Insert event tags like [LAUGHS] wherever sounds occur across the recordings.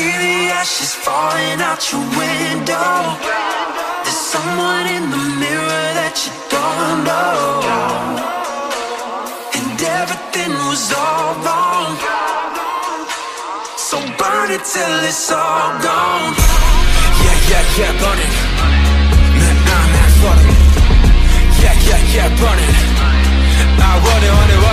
see the ashes falling out your window. There's someone in the mirror that you don't know. And everything was all wrong. So burn it till it's all gone. Yeah, yeah, yeah, burn it. Nah, I'm fuck it. Yeah, yeah, yeah, burn it. I want it, want it, want it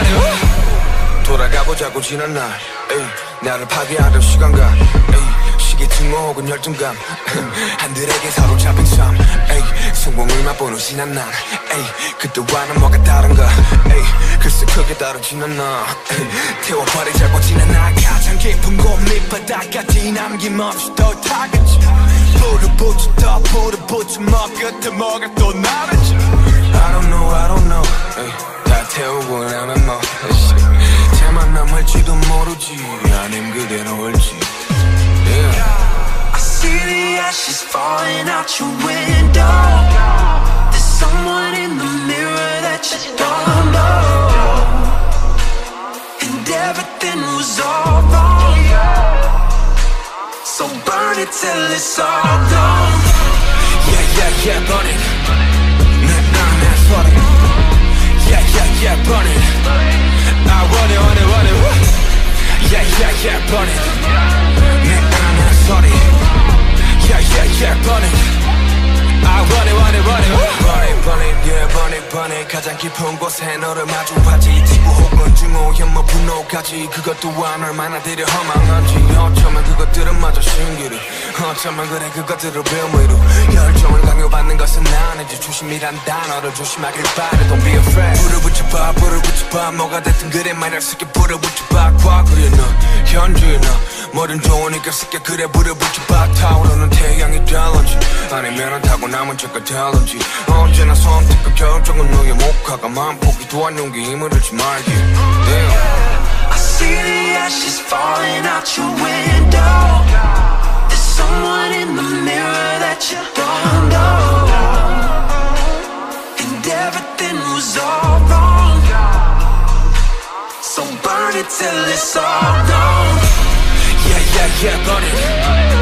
it. Woo. 돌아가보자고 지난 날 에이, 나를 파괴하던 시간과 에이, 시기 증오 혹은 열등감 [LAUGHS] 한들에게 사로잡힌 삶 에이, 성공을 맛보는 지난 날 에이, 그때와는 뭐가 다른가 에이, 글쎄 크게 다르지는 않아 태워버리자고 지난 날 가장 깊은 곳 밑바닥까지 남김없이 더 타겠지 불을 붙여 더 불을 붙여 뭐 끝에 뭐가 또 나를지 태우고 나면 뭐 에이씨, 태만 남을지도 모르지 아님 그대로 올지 yeah. I see the ashes falling out your window. There's someone in the mirror that you don't know. And everything was all wrong. So burn it till it's all gone. Yeah, burn it. 내 안에 소리. Yeah, yeah, yeah, burn it. I want it, want it, want it. Burn it, burn it, yeah, burn it, burn it. 가장 깊은 곳에 너를 마주하지. 지구 혹은 뭐 분노까지. 그것 또한 얼마나 되려 허망한지. 어쩌면 그것들은 마저 신기루. 어쩌면 그래 그것들을 빌미로. 열정을 강요받는 것은 아니지. 조심이란 단어를 조심하길 바래. Don't be afraid. 불을 붙여봐, 불을 붙여봐. 뭐가 됐든 그래 말할 수 있게 불을 붙여봐. 과거에 너, 현재의 너. 뭐든 좋으니까 쉽게 그래 불을 붙여봐. 타오르는 태양이 될런지. 아니면은 타고 남은 죄가 될런지. 언제나 선택과 결정은 너의 목화가 마음 포기 또한 용기 힘을 잃지 말기. Damn. See the ashes falling out your window. There's someone in the mirror that you don't know. And everything was all wrong. So burn it till it's all gone. Yeah, yeah, yeah, burn it.